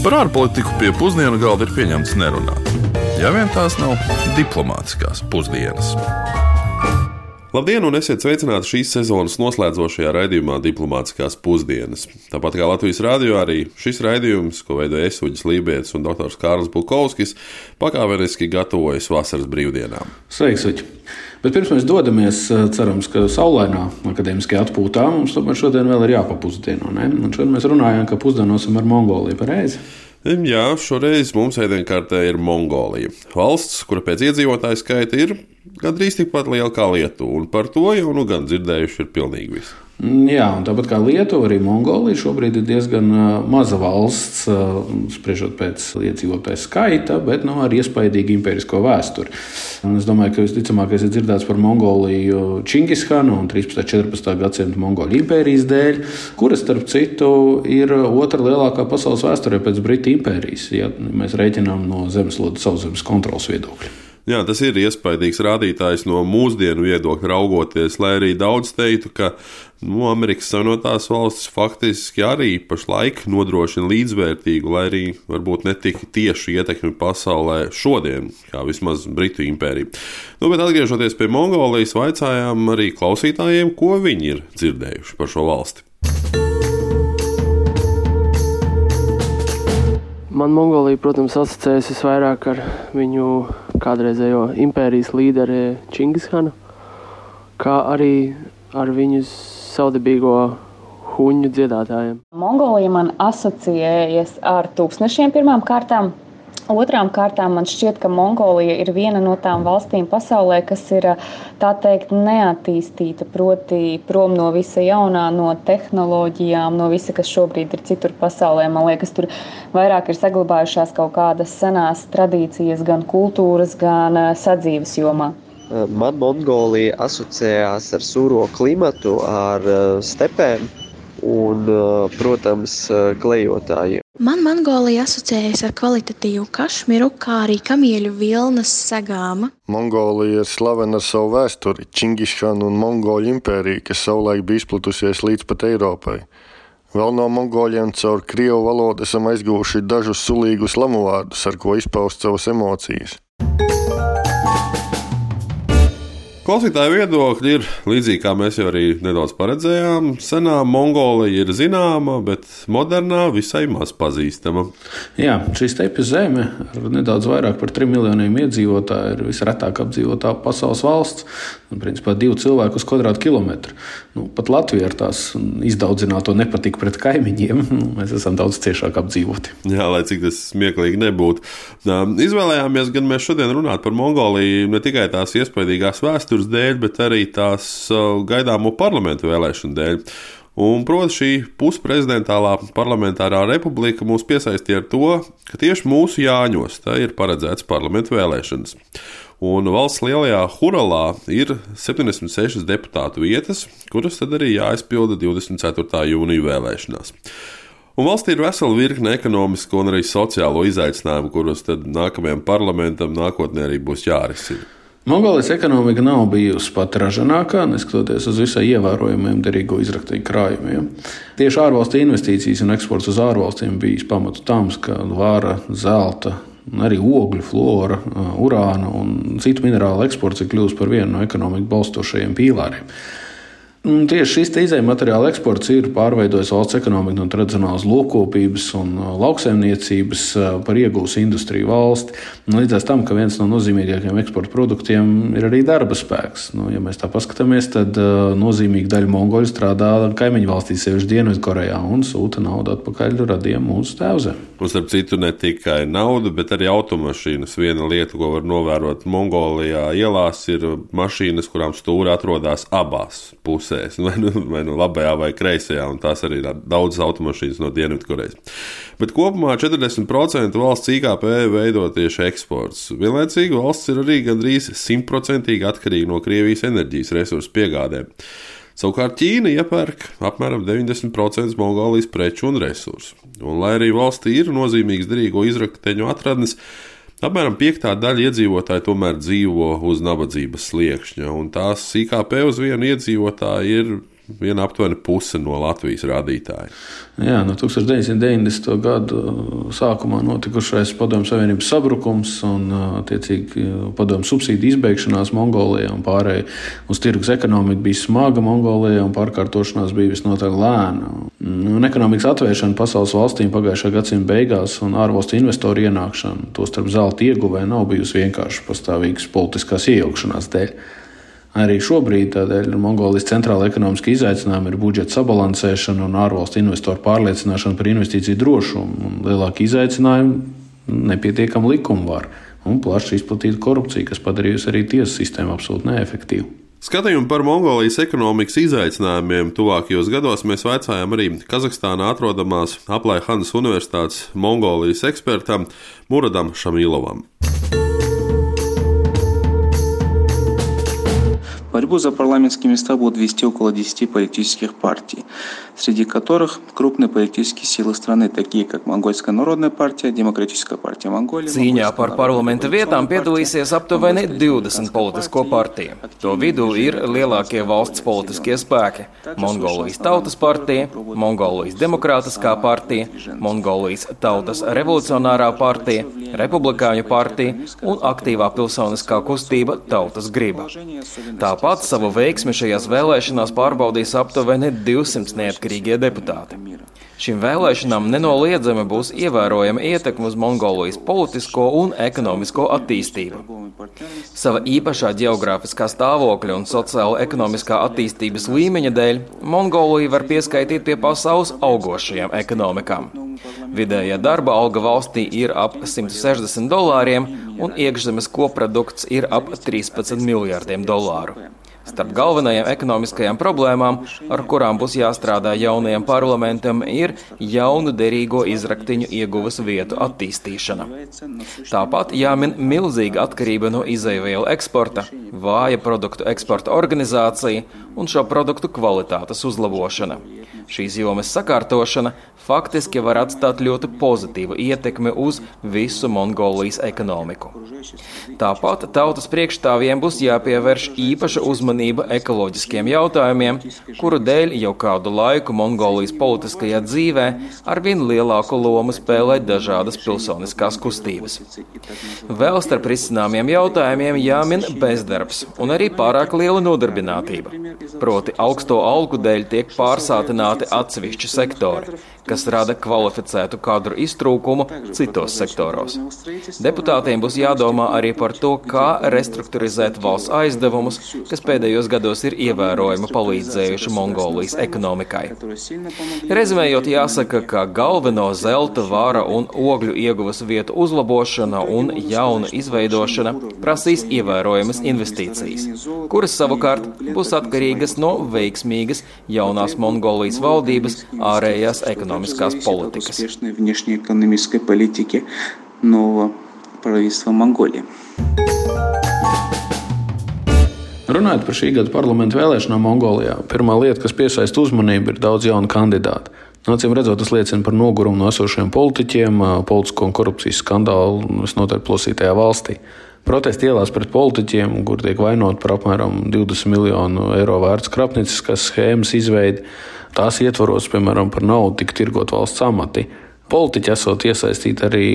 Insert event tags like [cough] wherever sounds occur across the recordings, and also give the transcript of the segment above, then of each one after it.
Par ārpolitiku pie pusdienu galda ir pieņemts nerunāt. Ja vien tās nav diplomātiskās pusdienas. Labdien, un esiet sveicināti šīs sezonas noslēdzošajā raidījumā Diplomātiskās pusdienas. Tāpat kā Latvijas rādio, arī šis raidījums, ko veido Esuģis Lībijams un dr. Kārls Bukovskis, pakāpeniski gatavojas vasaras brīvdienām. Sveiks, Uģi! Bet pirms mēs dodamies, cerams, ka saulainā akadēmiskajā atpūtā mums tomēr šodien vēl ir jāpapusdieno. Šodien mēs runājam, ka pusdienosim ar Mongoliju pareizi. Jā, šoreiz mums ēdienkartē ir Mongolija. Valsts, kura pēc iedzīvotāju skaita ir gandrīz tikpat liela kā Lietuva, un par to jau nu gan dzirdējuši ir pilnīgi visi. Jā, un tāpat kā Lietuva, arī Mongolija šobrīd ir diezgan maza valsts, spriežot pēc iedzīvotāju skaita, bet nu, ar iespaidīgu impērisko vēsturi. Un es domāju, ka visticamāk, esat dzirdēts par Mongoliju Čingishanu un 13. un 14. gadsimta Mongoļu impērijas dēļ, kuras, starp citu, ir otra lielākā pasaules vēsturē pēc Britu impērijas, ja mēs rēķinām no zemeslodes sauszemes kontrolas viedokļa. Jā, tas ir iespaidīgs rādītājs no mūsdienu viedokļa raugoties, lai arī daudz teiktu, ka nu, Amerikas Savienotās valstis faktiski arī pašlaik nodrošina līdzvērtīgu, lai arī varbūt ne tik tieši ietekmi pasaulē šodien, kā vismaz Britu impērija. Nu, bet atgriežoties pie Mongolijas, vaicājām arī klausītājiem, ko viņi ir dzirdējuši par šo valsti. Man Mongolija, protams, asociējas visvairāk ar viņu kādreizējo impērijas līderi Čingishanu, kā arī ar viņu saudabīgo huņu dziedātājiem. Mongolija man asociējas ar tūkstošiem pirmām kārtām. Otrām kārtām man šķiet, ka Mongolija ir viena no tām valstīm pasaulē, kas ir tā teikt neattīstīta, proti prom no visa jaunā, no tehnoloģijām, no visa, kas šobrīd ir citur pasaulē. Man liekas, tur vairāk ir saglabājušās kaut kādas senās tradīcijas, gan kultūras, gan sadzīves jomā. Man Mongolija asociējās ar sūro klimatu, ar stepēm un, protams, klejotājiem. Man Mongolija asociējas ar kvalitatīvu kašmiru, kā arī kamieļu vilnas segām. Mongolija ir slavena ar savu vēsturi, Čingishanu un Mongoļu impēriju, kas savulaik bija izplatusies līdz pat Eiropai. Vēl no mongoļiem caur krievu valodu esam aizguvuši dažus sulīgus lamu vārdus, ar ko izpaust savas emocijas. Klausītāju viedokļi ir līdzīgi, kā mēs jau arī nedaudz paredzējām. Senā Mongolija ir zināma, bet modernā visai maz pazīstama. Jā, šī stepju zeme ar nedaudz vairāk par 3 miljoniem iedzīvotāju ir visretāk apdzīvotā pasaules valsts. Un, principā, divi cilvēki uz kvadrātkilometru. Nu, pat Latvija ar tās izdaudzināto nepatiku pret kaimiņiem, [laughs] nu, mēs esam daudz ciešāk apdzīvoti. Jā, lai cik tas smieklīgi nebūtu. Izvēlējāmies gan mēs šodien runāt par Mongoliju ne tikai tās iespaidīgās vēstures dēļ, bet arī tās uh, gaidāmo parlamentu vēlēšanu dēļ. Un, protams, šī pusprezidentālā parlamentārā republika mūs piesaistīja ar to, ka tieši mūsu Jāņos ir paredzēts parlamentu vēlēšanas. Un valsts lielajā Huralā ir 76 deputātu vietas, kuras tad arī jāizpilda 24. jūnija vēlēšanās. Un valstī ir vesela virkne ekonomisko un arī sociālo izaicinājumu, kurus nākamajam parlamentam nākotnē arī būs jārisina. Mongolijas ekonomika nav bijusi pat ražīgākā, neskatoties uz visai ievērojamiem derīgo izraktīju krājumiem. Tieši ārvalstu investīcijas un eksports uz ārvalstīm bijis pamatu tam, ka vāra, zelta, arī ogļu, flora, urāna un citu minerālu eksports ir kļuvis par vienu no ekonomikas balstošajiem pīlāriem. Un tieši šis izējuma materiāla eksports ir pārveidojis valsts ekonomiku no tradicionālas lokopības un uh, lauksaimniecības uh, par iegūs industriju valsti. Un līdz tam, ka viens no nozīmīgākajiem eksporta produktiem ir arī darba spēks. Nu, ja mēs tā paskatāmies, tad uh, nozīmīga daļa mongoļu strādā kaimiņu valstīs, sevišķi Dienvidkorejā, un sūta naudu atpakaļ radiem mūsu tēvzemē. Un starp citu, ne tikai nauda, bet arī automašīnas. Viena lieta, ko var novērot Mongolijā ielās, ir mašīnas, kurām stūri atrodas abās pusēs pusēs, vai nu, vai nu labajā vai kreisajā, un tās arī ir daudzas automašīnas no Dienvidkorejas. Bet kopumā 40% valsts IKP veido tieši eksports. Vienlaicīgi valsts ir arī gandrīz simtprocentīgi atkarīga no Krievijas enerģijas resursu piegādēm. Savukārt Ķīna iepērk apmēram 90% Mongolijas preču un resursu. Un, lai arī valstī ir nozīmīgs derīgo izrakteņu atradnes, Apmēram piektā daļa iedzīvotāji tomēr dzīvo uz nabadzības sliekšņa, un tās IKP uz vienu iedzīvotāju ir viena aptuveni puse no Latvijas rādītāja. Jā, no 1990. gada sākumā notikušais Padomju Savienības sabrukums un attiecīgi padomju subsīdiju izbeigšanās Mongolijā un pārējai uz tirgus ekonomiku bija smaga Mongolijā un pārkārtošanās bija visnotaļ lēna. Un ekonomikas atvēršana pasaules valstīm pagājušā gadsimta beigās un ārvalstu investoru ienākšana, tostarp zelta ieguvē, nav bijusi vienkārši pastāvīgas politiskās iejaukšanās dēļ. Arī šobrīd tādēļ Mongolijas centrāla ekonomiska izaicinājuma ir budžeta sabalansēšana un ārvalstu investoru pārliecināšana par investīciju drošumu. Un lielāki izaicinājumi - nepietiekama likumvara un plaši izplatīta korupcija, kas padarījusi arī tiesu sistēmu absolūti neefektīvu. Skatījumu par Mongolijas ekonomikas izaicinājumiem tuvākajos gados mēs vaicājām arī Kazahstānā atrodamās Aplaihanas Universitātes Mongolijas ekspertam Muradam Šamilovam. Борьбу за парламентские места будут вести около 10 политических партий, среди которых крупные политические силы страны, такие как Монгольская народная партия, Демократическая партия Монголии. Cīņā par parlamenta vietām piedalīsies aptuveni 20 politisko partiju. To vidū ir lielākie valsts politiskie spēki - Mongolijas Tautas partija, Mongolijas Demokrātiskā partija, Mongolijas Tautas revolucionārā partija, Republikāņu partija un aktīvā pilsoniskā kustība Tautas griba. Tāpat Pats savu veiksmi šajās vēlēšanās pārbaudīs aptuveni 200 neatkarīgie deputāti. Šīm vēlēšanām nenoliedzami būs ievērojama ietekme uz Mongolijas politisko un ekonomisko attīstību. Sava īpašā geogrāfiskā stāvokļa un sociālo-ekonomiskā attīstības līmeņa dēļ Mongolija var pieskaitīt pie pasaules augošajām ekonomikām. Vidējā darba alga valstī ir ap 160 dolāriem, un iekšzemes koprodukts ir ap 13 miljārdiem dolāru. Starp galvenajām ekonomiskajām problēmām, ar kurām būs jāstrādā jaunajam parlamentam, ir jaunu derīgo izraktiņu ieguves vietu attīstīšana. Tāpat jāmin milzīga atkarība no izaivielu eksporta, vāja produktu eksporta organizācija un šo produktu kvalitātes uzlabošana. Šīs jomas sakārtošana faktiski var atstāt ļoti pozitīvu ietekmi uz visu Mongolijas ekonomiku. Tāpat tautas priekšstāvjiem būs jāpievērš īpaša uzmanība ekoloģiskiem jautājumiem, kuru dēļ jau kādu laiku Mongolijas politiskajā dzīvē arvien lielāku lomu spēlē dažādas pilsoniskās kustības. Vēl starp risināmiem jautājumiem jāmin bezdarbs un arī pārāk liela nodarbinātība. Proti augsto algu dēļ tiek pārsātināti atsevišķi sektori, kas rada kvalificētu kadru iztrūkumu citos sektoros. Deputātiem būs jādomā arī par to, kā restruktūrizēt valsts aizdevumus, kas pēdējos gados ir ievērojami palīdzējuši Mongolijas ekonomikai. Rezumējot, jāsaka, ka galveno zelta, vāra un ogļu ieguvas vietu uzlabošana un jaunu izveidošana prasīs ievērojamas investīcijas, kuras savukārt būs atkarīgas no veiksmīgas jaunās Mongolijas valdības ārējās ekonomikas ekonomiskās politikas. Runājot par šī gada parlamentu vēlēšanām Mongolijā, pirmā lieta, kas piesaista uzmanību, ir daudz jaunu kandidātu. Nācīm redzot, tas liecina par nogurumu no esošiem politiķiem, politisko un korupcijas skandālu visnotaļ plosītajā valstī. Protesti ielās pret politiķiem, kur tiek vainot par apmēram 20 miljonu eiro vērts krāpnieciskas schēmas izveidi, tās ietvaros, piemēram, par naudu tika tirgot valsts amati. Politiķi esot iesaistīti arī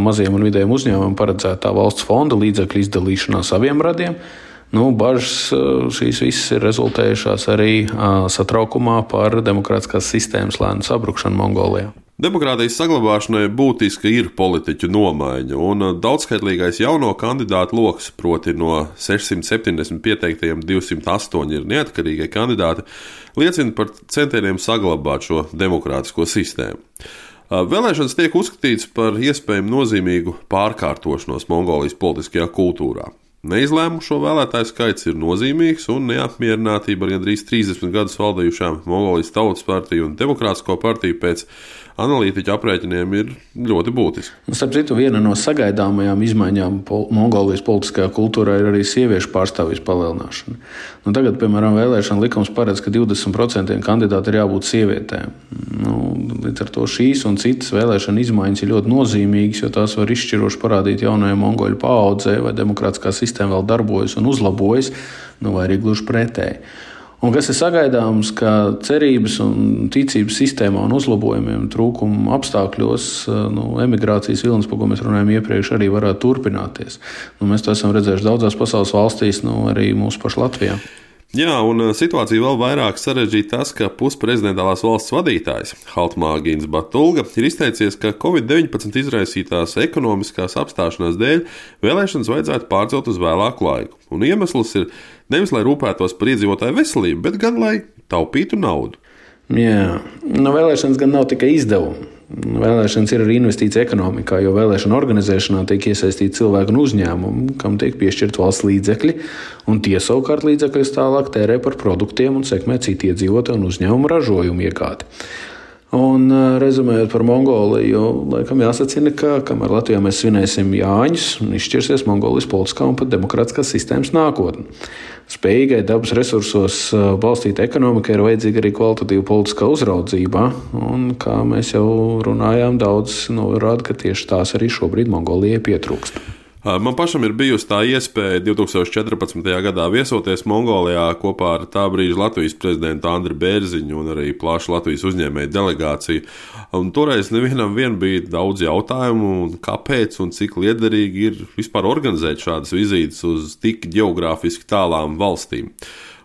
maziem un vidējiem uzņēmumiem paredzētā valsts fonda līdzekļu izdalīšanā saviem radiem. Nu, bažas šīs visas ir rezultējušās arī satraukumā par demokrātiskās sistēmas lēnu sabrukšanu Mongolijā. Demokrātijas saglabāšanai būtiska ir politiķu nomaiņa, un daudzskaitlīgais jauno kandidātu lokus, proti no 670 pieteiktajiem 208 ir neatkarīgie kandidāti, liecina par centieniem saglabāt šo demokrātisko sistēmu. Vēlēšanas tiek uzskatītas par iespējamu nozīmīgu pārkārtošanos Mongolijas politiskajā kultūrā. Neizlēmušo vēlētāju skaits ir nozīmīgs, un neapmierinātība ar gandrīz 30 gadus valdījušām Mongolijas Tautas partiju un Demokrātisko partiju pēc analītiķu aprēķiniem ir ļoti būtiski. Starp citu, viena no sagaidāmajām izmaiņām pol Mongolijas politiskajā kultūrā ir arī sieviešu pārstāvības palielināšana. Nu, tagad, piemēram, vēlēšana likums paredz, ka 20% kandidāti ir jābūt sievietēm. Nu, līdz ar to šīs un citas vēlēšana izmaiņas ir ļoti nozīmīgas, jo tās var izšķiroši parādīt jaunajai mongoļu paudzei, vai demokrātiskā sistēma vēl darbojas un uzlabojas, nu, vai arī gluži pretēji. Un kas ir sagaidāms, ka cerības un ticības sistēmā un uzlabojumiem trūkuma apstākļos nu, emigrācijas vilnis, par ko mēs runājam iepriekš, arī varētu turpināties. Nu, mēs to esam redzējuši daudzās pasaules valstīs, nu, arī mūsu pašu Latvijā. Jā, un situācija vēl vairāk sarežģīta tas, ka pusprezidentālās valsts vadītājs Haltmāgins Batulga ir izteicies, ka Covid-19 izraisītās ekonomiskās apstāšanās dēļ vēlēšanas vajadzētu pārcelt uz vēlāku laiku. Un iemesls ir Nevis lai rūpētos par iedzīvotāju veselību, bet gan lai taupītu naudu. Jā, nu, vēlēšanas gan nav tikai izdevumi. Vēlēšanas ir arī investīcija ekonomikā, jo vēlēšana organizēšanā tiek iesaistīti cilvēki un uzņēmumi, kam tiek piešķirt valsts līdzekļi, un tie savukārt līdzekļus tālāk tērē par produktiem un sekmē citu iedzīvotāju un uzņēmumu ražojumu iegādi. Un, rezumējot par Mongoliju, laikam jāsacina, ka kamēr Latvijā mēs svinēsim Jāņus, izšķirsies Mongolijas politiskā un pat demokrātiskās sistēmas nākotne. Spējīgai dabas resursos balstīta ekonomika ir vajadzīga arī kvalitatīva politiskā uzraudzība, un, kā mēs jau runājām, daudz norāda, ka tieši tās arī šobrīd Mongolijai pietrūkst. Man pašam ir bijusi tā iespēja 2014. gadā viesoties Mongolijā kopā ar tā brīža Latvijas prezidentu Andriu Bērziņu un arī plašu Latvijas uzņēmēju delegāciju. Un toreiz nevienam vien bija daudz jautājumu, kāpēc un cik liederīgi ir vispār organizēt šādas vizītes uz tik geogrāfiski tālām valstīm.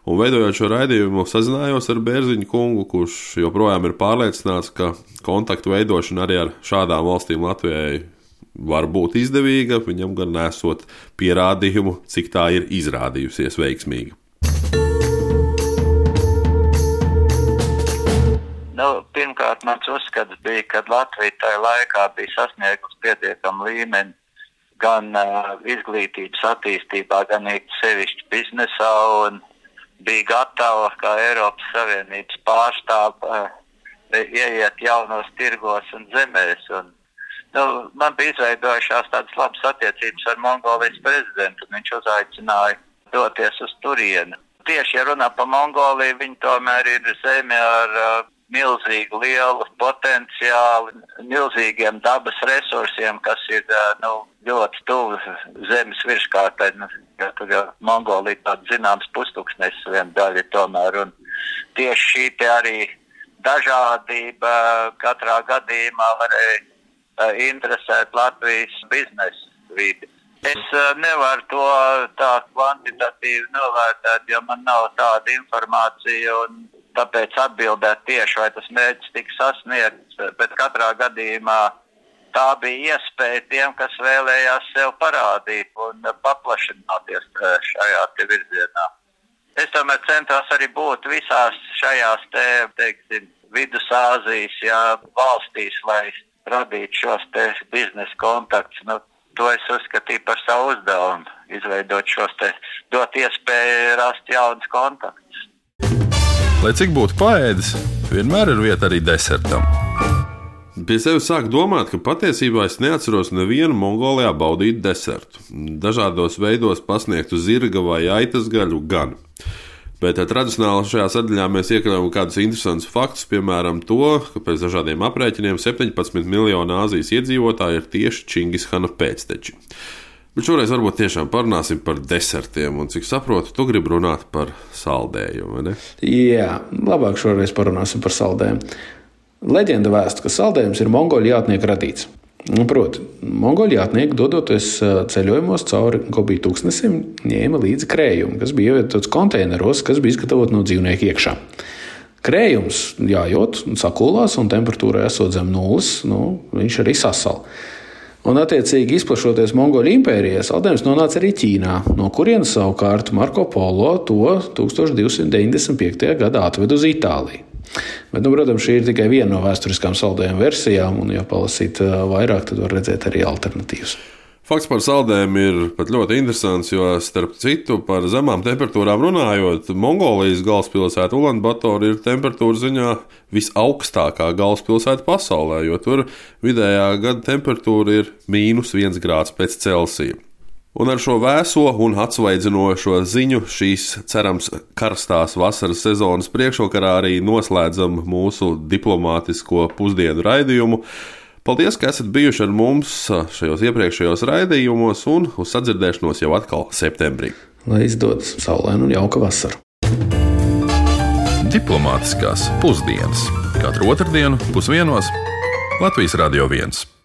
Un veidojot šo raidījumu, sazinājos ar Bērziņu kungu, kurš joprojām ir pārliecināts, ka kontaktu veidošana arī ar šādām valstīm Latvijai var būt izdevīga, viņam gan nesot pierādījumu, cik tā ir izrādījusies veiksmīga. Nu, pirmkārt, mans uzskats bija, ka Latvija tajā laikā bija sasniegusi pietiekamu līmeni gan uh, izglītības attīstībā, gan sevišķi biznesā, un bija gatava kā Eiropas Savienības pārstāvja uh, ieiet jaunos tirgos un zemēs. Un nu, man bija izveidojušās tādas labas attiecības ar Mongolijas prezidentu, un viņš uzaicināja doties uz turieni. Tieši, ja runā par Mongoliju, viņi tomēr ir zeme ar uh, milzīgu lielu potenciālu, milzīgiem dabas resursiem, kas ir uh, nu, ļoti tuvu zemes virskārtai. Nu, ja tur jau Mongolija tāds zināms pustuksnes viena daļa tomēr, un tieši šī te arī dažādība katrā gadījumā varēja Uh, interesēt Latvijas biznesa vidi. Es uh, nevaru to tā kvantitatīvi novērtēt, jo man nav tāda informācija tāpēc atbildēt tieši, vai tas mērķis tika sasniegts. Bet katrā gadījumā tā bija iespēja tiem, kas vēlējās sev parādīt un paplašināties šajā virzienā. Es tomēr centos arī būt visās šajās te, teiksim, Vidusāzijas jā, valstīs, lai radīt šos biznesa kontaktus. Nu, to es uzskatīju par savu uzdevumu, izveidot šos te, dot iespēju rast jaunus kontaktus. Lai cik būtu paēdis, vienmēr ir vieta arī desertam. Pie sevis sāk domāt, ka patiesībā es neatceros nevienu Mongolijā baudītu desertu. Dažādos veidos pasniegtu zirga vai aitas gaļu gan. Bet eh, tradicionāli šajā sadaļā mēs iekļāvām kādus interesantus faktus, piemēram, to, ka pēc dažādiem aprēķiniem 17 miljonu Āzijas iedzīvotāji ir tieši Čingishana pēcteči. Bet šoreiz varbūt tiešām parunāsim par desertiem, un cik saprotu, tu gribi runāt par saldējumu? Jā, labāk šoreiz parunāsim par saldējumu. Leģenda vēsta, ka saldējums ir mongoļu jātnieku radīts. Nu, Proti, mongoļu jātnieki dodoties ceļojumos cauri Gobiju tūkstnesim, ņēma līdzi krējumu, kas bija ievietots konteineros, kas bija izgatavot no dzīvnieku iekšā. Krējums jājot, sakulās un temperatūrai esot zem nulles, nu, viņš arī sasal. Un, attiecīgi, izplašoties Mongoļu impērijā, saldējums nonāca arī Ķīnā, no kurienes savukārt Marko Polo to 1295. gadā atveda uz Itāliju. Bet, nu, protams, šī ir tikai viena no vēsturiskām saldējuma versijām, un, ja palasīt vairāk, tad var redzēt arī alternatīvas. Fakts par saldēm ir pat ļoti interesants, jo, starp citu, par zemām temperatūrām runājot, Mongolijas galvaspilsēta Ulanbatora ir temperatūra ziņā visaugstākā galvaspilsēta pasaulē, jo tur vidējā gada temperatūra ir mīnus 1 grāds pēc Celsija. Un ar šo vēso un atsvaidzinošo ziņu šīs, cerams, karstās vasaras sezonas priekšvakarā arī noslēdzam mūsu diplomātisko pusdienu raidījumu. Paldies, ka esat bijuši ar mums šajos iepriekšējos raidījumos, un uz sadzirdēšanos jau atkal septembrī. Lai izdodas saulaina un jauka vasara! Diplomātiskās pusdienas katru otrdienu pusdienos Latvijas Radio 1.